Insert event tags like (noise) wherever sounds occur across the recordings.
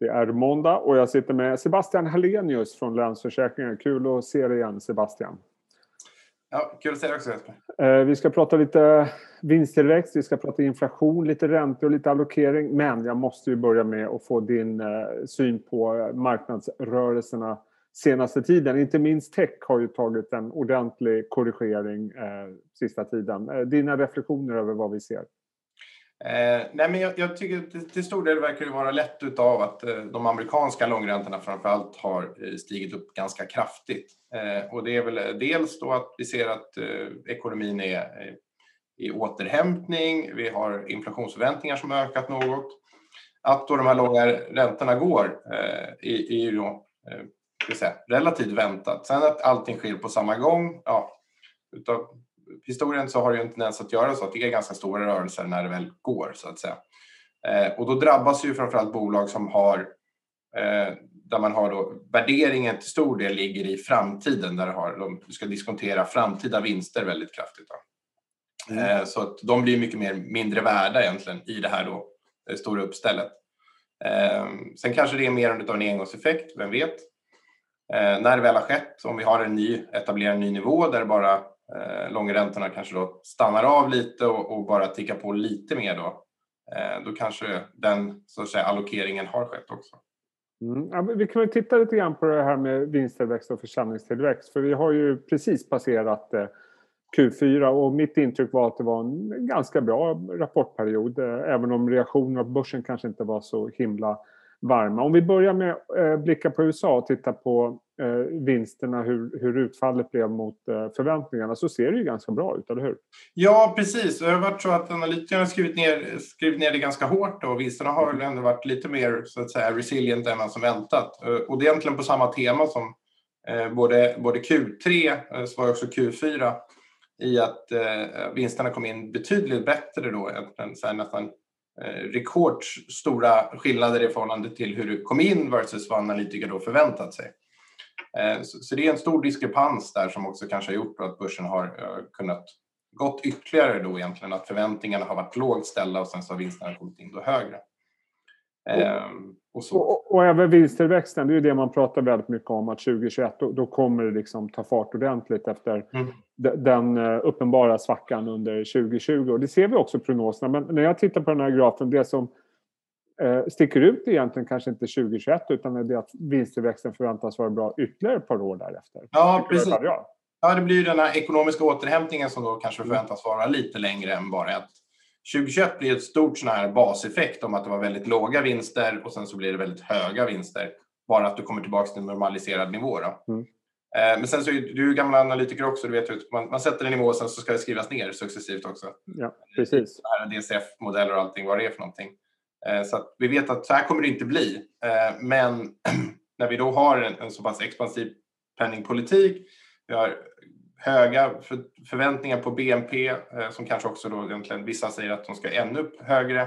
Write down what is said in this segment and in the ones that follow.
Det är måndag och jag sitter med Sebastian Hallenius från Länsförsäkringar. Kul att se dig igen Sebastian. Ja, kul att se dig också Jesper. Eh, vi ska prata lite vinsttillväxt, vi ska prata inflation, lite räntor och lite allokering. Men jag måste ju börja med att få din eh, syn på marknadsrörelserna senaste tiden. Inte minst tech har ju tagit en ordentlig korrigering eh, sista tiden. Dina reflektioner över vad vi ser? Eh, nej men jag, jag tycker till, till stor del verkar det vara lätt utav att eh, de amerikanska långräntorna framförallt har eh, stigit upp ganska kraftigt. Eh, och det är väl eh, dels då att vi ser att eh, ekonomin är eh, i återhämtning, vi har inflationsförväntningar som har ökat något. Att då de här långa räntorna går är, är ju då säga, relativt väntat. Sen att allting sker på samma gång, ja, utav historien så har det ju en tendens att göra så att det är ganska stora rörelser när det väl går så att säga. Eh, och då drabbas ju framförallt bolag som har eh, där man har då värderingen till stor del ligger i framtiden där har, de ska diskontera framtida vinster väldigt kraftigt. Mm. Eh, så att de blir mycket mer mindre värda egentligen i det här då det stora uppstället. Eh, sen kanske det är mer av en engångseffekt, vem vet? Eh, när det väl har skett, om vi har en ny, etablerar en ny nivå där bara eh, långräntorna kanske då stannar av lite och, och bara tickar på lite mer då, eh, då kanske den så att säga, allokeringen har skett också. Mm. Ja, vi kan väl titta lite grann på det här med vinsttillväxt och försäljningstillväxt. För vi har ju precis passerat eh, Q4 och mitt intryck var att det var en ganska bra rapportperiod. Eh, även om reaktionerna på börsen kanske inte var så himla varma. Om vi börjar med att eh, blicka på USA och titta på eh, vinsterna, hur, hur utfallet blev mot eh, förväntningarna, så ser det ju ganska bra ut, eller hur? Ja, precis. Det har varit så att analytikerna har skrivit ner, skrivit ner det ganska hårt och vinsterna har väl ändå varit lite mer så att säga, resilient än man som väntat. Eh, och det är egentligen på samma tema som eh, både, både Q3, eh, så var också Q4, i att eh, vinsterna kom in betydligt bättre då än så här, nästan rekordstora skillnader i förhållande till hur det kom in versus vad analytiker då förväntat sig. Eh, så det är en stor diskrepans där som också kanske har gjort att börsen har eh, kunnat gått ytterligare då egentligen, att förväntningarna har varit lågt ställda och sen så har vinsterna kommit in då högre. Ehm, och, så. och, och, även vinsttillväxten, det är ju det man pratar väldigt mycket om att 2021 då, då kommer det liksom ta fart ordentligt efter mm. den uh, uppenbara svackan under 2020. Och det ser vi också i prognoserna. Men när jag tittar på den här grafen, det som uh, sticker ut egentligen kanske inte 2021 utan det är att vinsttillväxten förväntas vara bra ytterligare ett par år därefter. Ja, precis. Ja, det blir den här ekonomiska återhämtningen som då kanske förväntas vara lite längre än bara ett 2021 blir ett stort sån här baseffekt om att det var väldigt låga vinster och sen så blir det väldigt höga vinster. Bara att du kommer tillbaka till en normaliserad nivå. Mm. Eh, men sen så är du gamla analytiker också, du vet ju man, man sätter en nivå och sen så ska det skrivas ner successivt också. Ja, precis. DCF-modeller och allting, vad det är för någonting. Eh, så vi vet att så här kommer det inte bli. Eh, men (clears throat) när vi då har en, en så pass expansiv penningpolitik, vi har höga förväntningar på BNP eh, som kanske också då egentligen vissa säger att de ska ännu högre.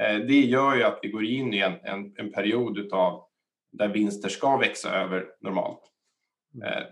Eh, det gör ju att vi går in i en, en, en period utav där vinster ska växa över normalt. Mm. Eh,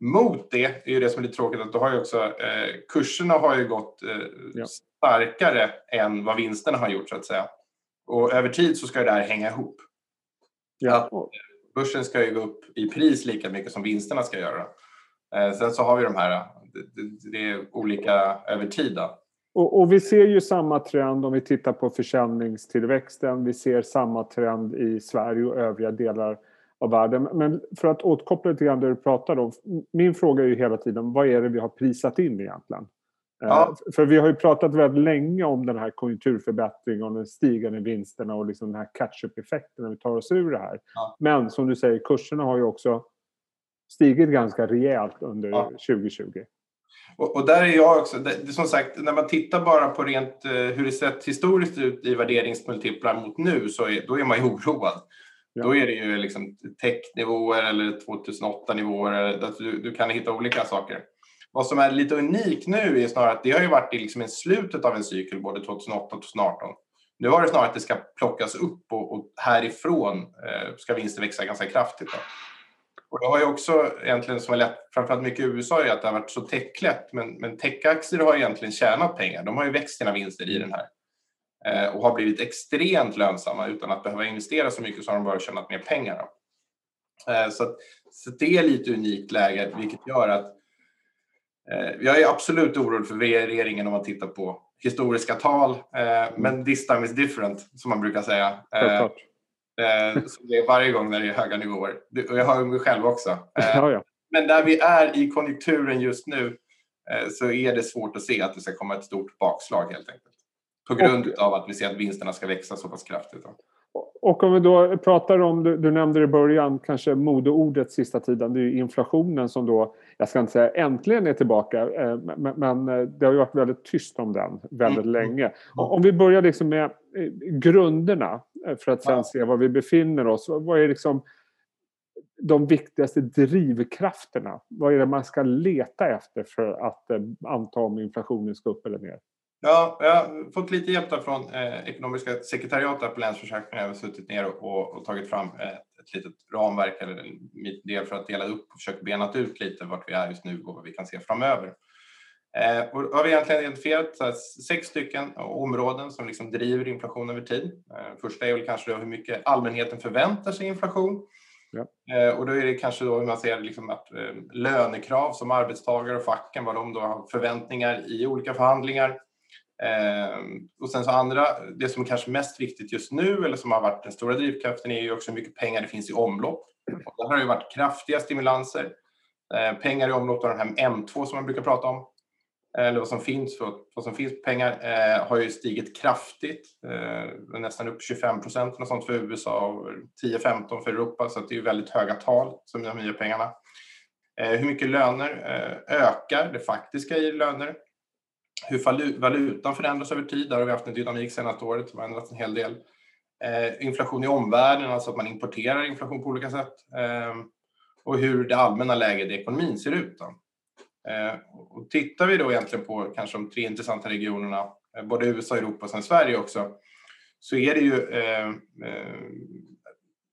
mot det är ju det som är lite tråkigt att då har ju också kurserna har ju gått ja. starkare än vad vinsterna har gjort så att säga. Och över tid så ska det här hänga ihop. Ja. Att börsen ska ju gå upp i pris lika mycket som vinsterna ska göra. Eh, sen så har vi de här, det, det är olika över tid. Då. Och, och, vi ser ju samma trend om vi tittar på försäljningstillväxten. Vi ser samma trend i Sverige och övriga delar av världen. Men för att återkoppla lite grann det du pratar om. Min fråga är ju hela tiden, vad är det vi har prisat in egentligen? Eh, ja. För vi har ju pratat väldigt länge om den här konjunkturförbättringen och den stigande vinsterna och liksom den här catch-up-effekten när vi tar oss ur det här. Ja. Men som du säger, kurserna har ju också stigit ganska rejält under ja. 2020. Och, och, där är jag också, det, som sagt, när man tittar bara på rent eh, hur det sett historiskt ut i värderingsmultiplar mot nu så är, då är man ju (laughs) oroad. Ja. Då är det ju liksom technivåer eller 2008-nivåer, du, du kan hitta olika saker. Vad som är lite unikt nu är snarare att det har ju varit i liksom slutet av en cykel, både 2008 och 2018. Nu har det snarare att det ska plockas upp och, och härifrån eh, ska vinster växa ganska kraftigt. Då. Och det har ju också egentligen som har lett, framförallt mycket i USA, är att det har varit så techlätt. Men, men techaktier har egentligen tjänat pengar. De har ju växt sina vinster i den här. Eh, och har blivit extremt lönsamma utan att behöva investera så mycket så har de bara tjänat mer pengar. Eh, så, att, så det är lite unikt läge vilket gör att eh, jag är absolut orolig för regeringen om man tittar på historiska tal. Men this time is different som man brukar säga. Självklart. Så det är varje gång när det är höga nivåer. Och jag hör mig själv också. Ja, ja. Men där vi är i konjunkturen just nu så är det svårt att se att det ska komma ett stort bakslag helt enkelt. På grund och, av att vi ser att vinsterna ska växa så pass kraftigt. Och om vi då pratar om, du, du nämnde i början kanske modeordet sista tiden, det är inflationen som då, jag ska inte säga äntligen är tillbaka, men, men det har ju varit väldigt tyst om den väldigt mm. länge. Om vi börjar liksom med grunderna för att sen se var vi befinner oss. Vad är liksom de viktigaste drivkrafterna? Vad är det man ska leta efter för att eh, anta om inflationen ska upp eller ner? Ja, jag har fått lite hjälp från eh, ekonomiska sekretariatet på Länsförsäkringar. Jag har suttit ner och, och tagit fram eh, ett litet ramverk eller en del för att dela upp och försöka benat ut lite vart vi är just nu och vad vi kan se framöver. Eh, och har vi egentligen identifierat här, sex stycken områden som liksom driver inflation över tid. Eh, första är väl kanske hur mycket allmänheten förväntar sig inflation. Ja. Eh, och då är det kanske då hur man ser liksom att eh, lönekrav som arbetstagare och facken, vad de då har förväntningar i olika förhandlingar. Eh, och sen så andra, det som är kanske mest viktigt just nu eller som har varit den stora drivkraften är ju också hur mycket pengar det finns i omlopp. Och där har det ju varit kraftiga stimulanser. Pengar i omlopp av den här M2 som man brukar prata om Eh, eller vad som finns, för, vad som finns pengar, eh, har ju stigit kraftigt. Eh, nästan upp 25 procent sånt för USA och 10-15 för Europa, så det är ju väldigt höga tal som de nya pengarna. Eh, hur mycket löner eh, ökar, det faktiska i löner? Hur valutan förändras över tid, där har vi haft en dynamik senaste året som har ändrats en hel del. Eh, inflation i omvärlden, alltså att man importerar inflation på olika sätt. Eh, och hur det allmänna läget i ekonomin ser ut. Då. Eh, och tittar vi då egentligen på kanske de tre intressanta regionerna, eh, både USA, Europa och sen Sverige också, så är det ju eh, eh,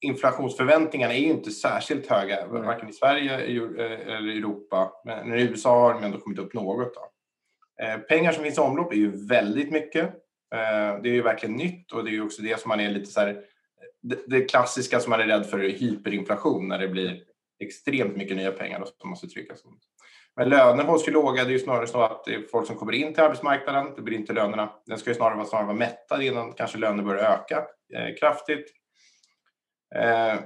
inflationsförväntningarna är ju inte särskilt höga, mm. varken i Sverige eller Europa. Men i USA har de ändå kommit upp något. Då. Eh, pengar som finns i omlopp är ju väldigt mycket. Eh, det är ju verkligen nytt och det är ju också det som man är lite så här, det, det klassiska som man är rädd för hyperinflation när det blir extremt mycket nya pengar som måste tryckas. Men lönerna hos ju låga. Det är ju snarare så att det är folk som kommer in till arbetsmarknaden. Det blir inte lönerna. Den ska ju snarare vara, snarare vara mättad innan kanske löner börjar öka eh, kraftigt. Eh,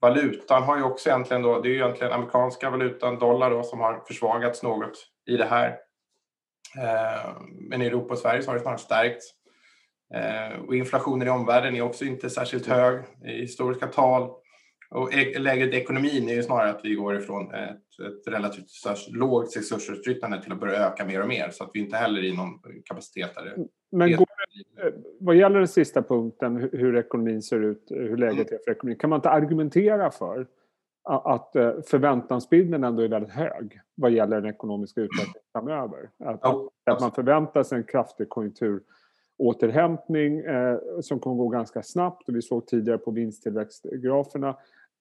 valutan har ju också egentligen då, det är ju egentligen amerikanska valutan, dollar då, som har försvagats något i det här. Eh, men i Europa och Sverige så har det snarare stärkts. Eh, och inflationen i omvärlden är också inte särskilt hög i historiska tal. Och läget i ekonomin är ju snarare att vi går ifrån ett, ett relativt lågt resursutnyttjande till att börja öka mer och mer. Så att vi inte heller i någon kapacitet där. Men går det, vad gäller den sista punkten, hur ekonomin ser ut, hur läget är för ekonomin, kan man inte argumentera för att eh, förväntansbilden ändå är väldigt hög vad gäller den ekonomiska utvecklingen (clears throat) framöver? Att, ja, att man förväntar sig en kraftig konjunkturåterhämtning eh, som kommer gå ganska snabbt. Och vi såg tidigare på vinsttillväxtgraferna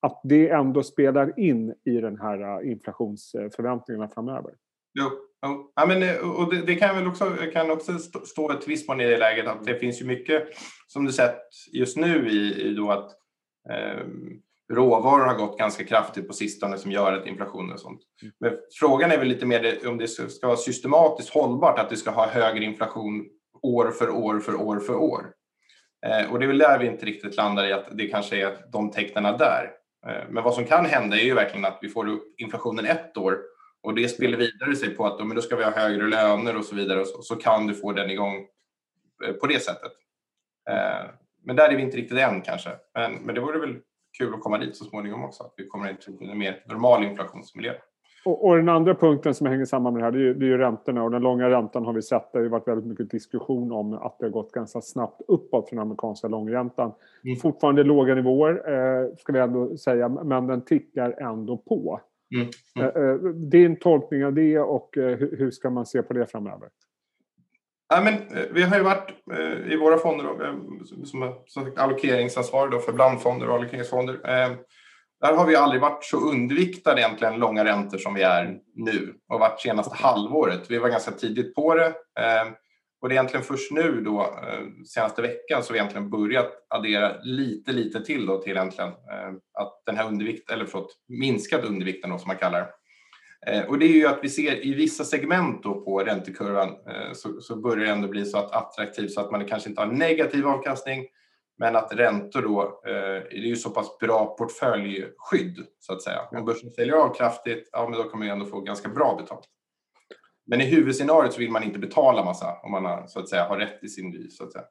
att det ändå spelar in i den här äh, inflationsförväntningarna framöver. Jo, jo. Ja, men, äh, och det, det, kan väl också, kan också stå ett visst mån i det läget att det finns ju mycket som du sett just nu i, i då att eh, råvaror har gått ganska kraftigt på sistone som gör att inflationen och sånt. Mm. Men frågan är väl lite mer om det ska vara systematiskt hållbart att det ska ha högre inflation år för år för år för år. Eh, och det är väl där vi inte riktigt landar i att det kanske är de tecknen där. Eh, men vad som kan hända är ju verkligen att vi får upp inflationen ett år och det spiller vidare sig på att då, ska vi ha högre löner och så vidare och så, så kan du få den igång eh, på det sättet. Eh, men där är vi inte riktigt än kanske. Men, men det vore väl kul att komma dit så småningom också, att vi kommer in till en mer normal inflationsmiljö. Och, och, den andra punkten som hänger samman med det här det är, ju, det är ju räntorna och den långa räntan har vi sett. Det har ju varit väldigt mycket diskussion om att det har gått ganska snabbt uppåt för den amerikanska långräntan. Mm. Fortfarande låga nivåer eh, ska vi ändå säga men den tickar ändå på. Mm. Mm. Eh, eh din tolkning av det och eh, hur ska man se på det framöver? Ja, men, eh, vi har ju varit eh, i våra fonder då, som, som allokeringsansvarig då för blandfonder och allokeringsfonder där har vi aldrig varit så undviktade egentligen långa räntor som vi är nu och varit senaste halvåret. Vi var ganska tidigt på det. Ehm, Och det är egentligen först nu då, eh, senaste veckan, som vi egentligen börjat addera lite, lite till då till egentligen eh, att den här undervikt, eller förlåt, minskad undervikten då som man kallar det. Eh, och det är ju att vi ser i vissa segment då på räntekurvan så, så börjar det ändå bli så att attraktivt så att man kanske inte har negativ avkastning men att räntor då, det är ju så pass bra portföljskydd så att säga. Om börsen säljer av kraftigt, ja men då kommer man ändå få ganska bra betalt. Men i huvudscenariot så vill man inte betala massa om man har, så att säga, har rätt i sin vy. Så att säga.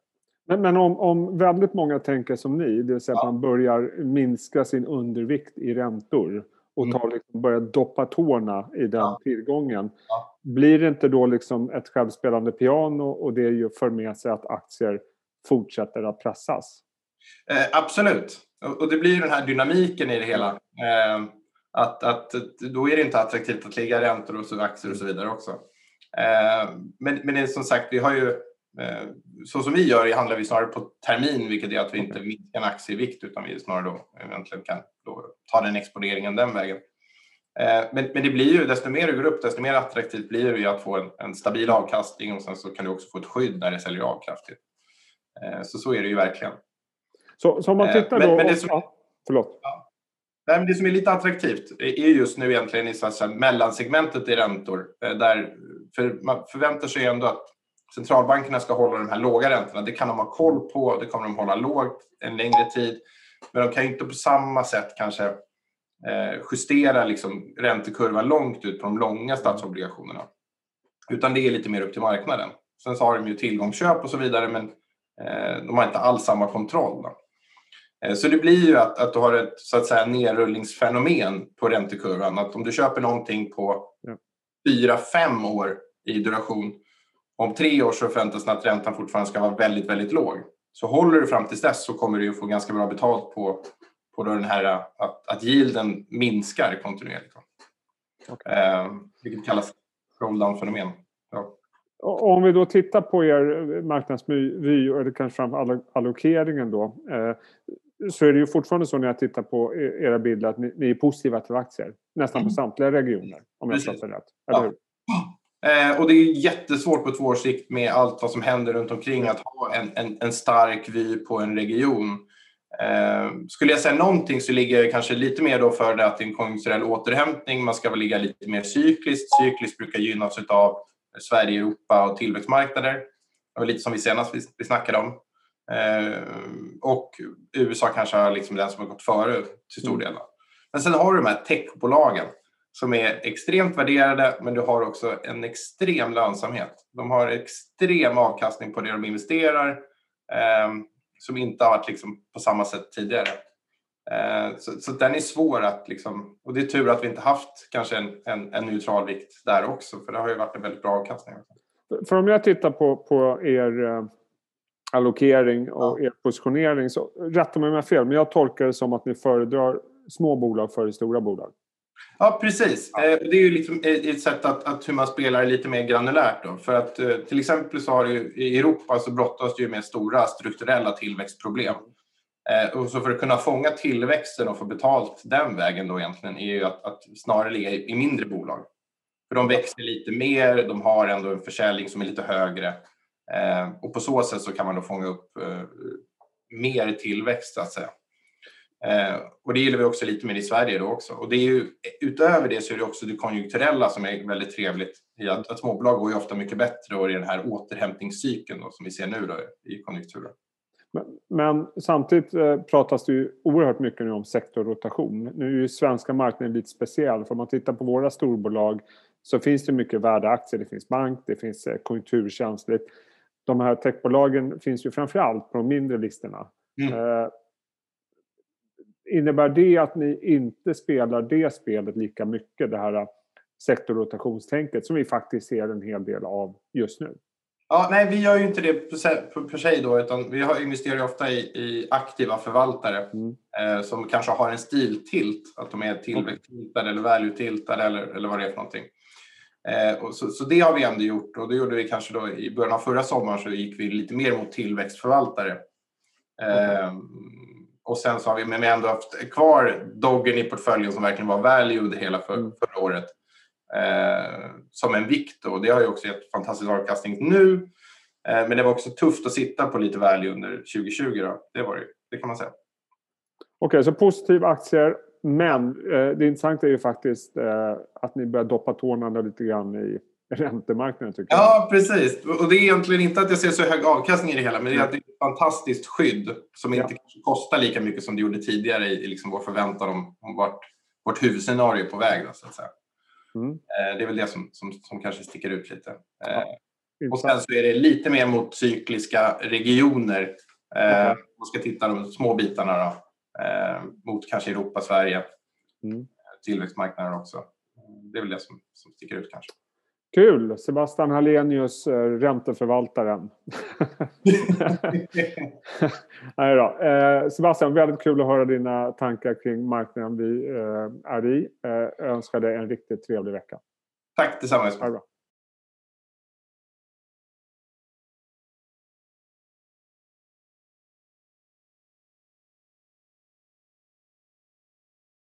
Men, men om, om väldigt många tänker som ni, det vill säga ja. att man börjar minska sin undervikt i räntor och tar, mm. liksom, börjar doppa tårna i den ja. tillgången. Ja. Blir det inte då liksom ett självspelande piano och det ju för med sig att aktier fortsätter att pressas? Eh, absolut. Och det blir den här dynamiken i det hela. Eh, att, att då är det inte attraktivt att ligga räntor och så aktier och så vidare också. Eh, men, men som sagt, vi har ju eh, så som vi gör handlar vi snarare på termin, vilket är att vi inte minskar en aktie i vikt utan vi snarare då egentligen kan då ta den exponeringen den vägen. Eh, men, men det blir ju, desto mer det går upp, desto mer attraktivt blir det ju att få en, en stabil avkastning och sen så kan du också få ett skydd när det säljer av kraftigt. Så så är det ju verkligen. Så, så om man tittar då... Men, men det som, ja, förlåt. Ja, Nej, men det som är lite attraktivt är just nu egentligen i så mellansegmentet i räntor. Eh, där, för man förväntar sig ändå att centralbankerna ska hålla de här låga räntorna. Det kan de ha koll på, det kommer de hålla lågt en längre tid. Men de kan inte på samma sätt kanske eh, justera liksom räntekurvan långt ut på de långa statsobligationerna. Utan det är lite mer upp till marknaden. Sen så har de ju tillgångsköp och så vidare men eh, de har inte alls samma kontroll. Då. Eh, så det blir ju att, att du har ett så att säga nerrullningsfenomen på räntekurvan. Att om du köper någonting på fyra, fem år i duration, om tre år så förväntas att räntan fortfarande ska vara väldigt, väldigt låg. Så håller du fram till dess så kommer du ju få ganska bra betalt på, på den här att, att yielden minskar kontinuerligt. Okay. Eh, vilket kallas roll-down-fenomen. Ja. Om vi då tittar på er marknadsvy, eller kanske framför allokeringen då. Eh, så är det ju fortfarande så när jag tittar på e-, era bilder att ni, ni är positiva till aktier. Nästan på mm. samtliga regioner, om jag fattar rätt. Eller hur? Eh, och det är jättesvårt på två års sikt med allt vad som händer runt omkring att ha en, en, en stark vy på en region. Eh, skulle jag säga någonting så ligger jag kanske lite mer då för det att det är en konjunkturell återhämtning. Man ska väl ligga lite mer cykliskt. Cykliskt brukar gynnas av Sverige, Europa och tillväxtmarknader. Det var lite som vi senast vi, vi snackade om. Eh, och USA kanske är liksom den som har gått före till stor del. Men sen har du de här techbolagen som är extremt värderade men du har också en extrem lönsamhet. De har extrem avkastning på det de investerar eh, som inte har varit liksom på samma sätt tidigare. Eh, så, så, den är svår att liksom, och det är tur att vi inte haft kanske en, en, en neutral vikt där också för det har ju varit en väldigt bra avkastning. För om jag tittar på, på er eh, allokering och ja. er positionering. Så, rätta mig om jag har fel, men jag tolkar det som att ni föredrar små bolag före stora bolag. Ja, precis. Ja. Eh, det är ju liksom ett sätt att, att hur man spelar lite mer granulärt. Då. För att till exempel så har du, i Europa så brottas du med stora strukturella tillväxtproblem. Eh, och så för att kunna fånga tillväxten och få betalt den vägen då egentligen är ju att, att snarare ligga i, i mindre bolag. För de växer lite mer, de har ändå en försäljning som är lite högre Eh, och på så sätt så kan man då fånga upp eh, mer tillväxt så att säga. Eh, och det gillar vi också lite mer i Sverige då också. Och det är ju, utöver det så är det också det konjunkturella som är väldigt trevligt. I att, att småbolag går ju ofta mycket bättre och i den här återhämtningscykeln då, som vi ser nu då, i konjunkturen. Men, samtidigt eh, pratas det ju oerhört mycket nu om sektorrotation. Nu är ju svenska marknaden lite speciell. För om man tittar på våra storbolag så finns det mycket värdeaktier. Det finns bank, det finns eh, konjunkturkänsligt de här techbolagen finns ju framförallt på de mindre listorna. Mm. Eh, innebär det att ni inte spelar det spelet lika mycket, det här sektorrotationstänket som vi faktiskt ser en hel del av just nu? Ja, nej, vi gör ju inte det per se då, utan vi investerar ofta i, i aktiva förvaltare mm. eh, som kanske har en stiltilt, att de är tillväxttiltade eller value-tiltade eller, eller vad det är för någonting. Eh, så, så, det har vi ändå gjort och det gjorde vi kanske då i början av förra sommaren så gick vi lite mer mot tillväxtförvaltare. Eh, och sen så har vi, men vi ändå haft kvar Doggen i portföljen som verkligen var value hela för, mm. förra året. Eh, som en vikt och det har ju också gett fantastisk avkastning nu. Eh, men det var också tufft att sitta på lite value under 2020. Då. Det var det, det kan man säga. Okej, okay, så positiva aktier. Men eh, det intressanta är ju faktiskt eh, att ni börjar doppa tårna lite grann i räntemarknaden. Tycker ja, jag. precis. Och det är egentligen inte att jag ser så hög avkastning i det hela, men det är att det är ett fantastiskt skydd som inte ja. kostar lika mycket som det gjorde tidigare i, i liksom vår förväntan om, om vart vårt huvudscenario är på väg. Då, så att säga. Mm. Eh, det är väl det som, som, som kanske sticker ut lite. Eh, ja. Och sen så är det lite mer mot cykliska regioner. Mm. Man ska titta de små bitarna då. Mot kanske Europa, Sverige. Mm. Tillväxtmarknader också. Det är väl det som, som sticker ut kanske. Kul! Sebastian Hallenius, eh, ränteförvaltaren. (laughs) Nej då. Eh, Sebastian, väldigt kul att höra dina tankar kring marknaden vi eh, är i. Jag önskar dig en riktigt trevlig vecka. Tack detsamma.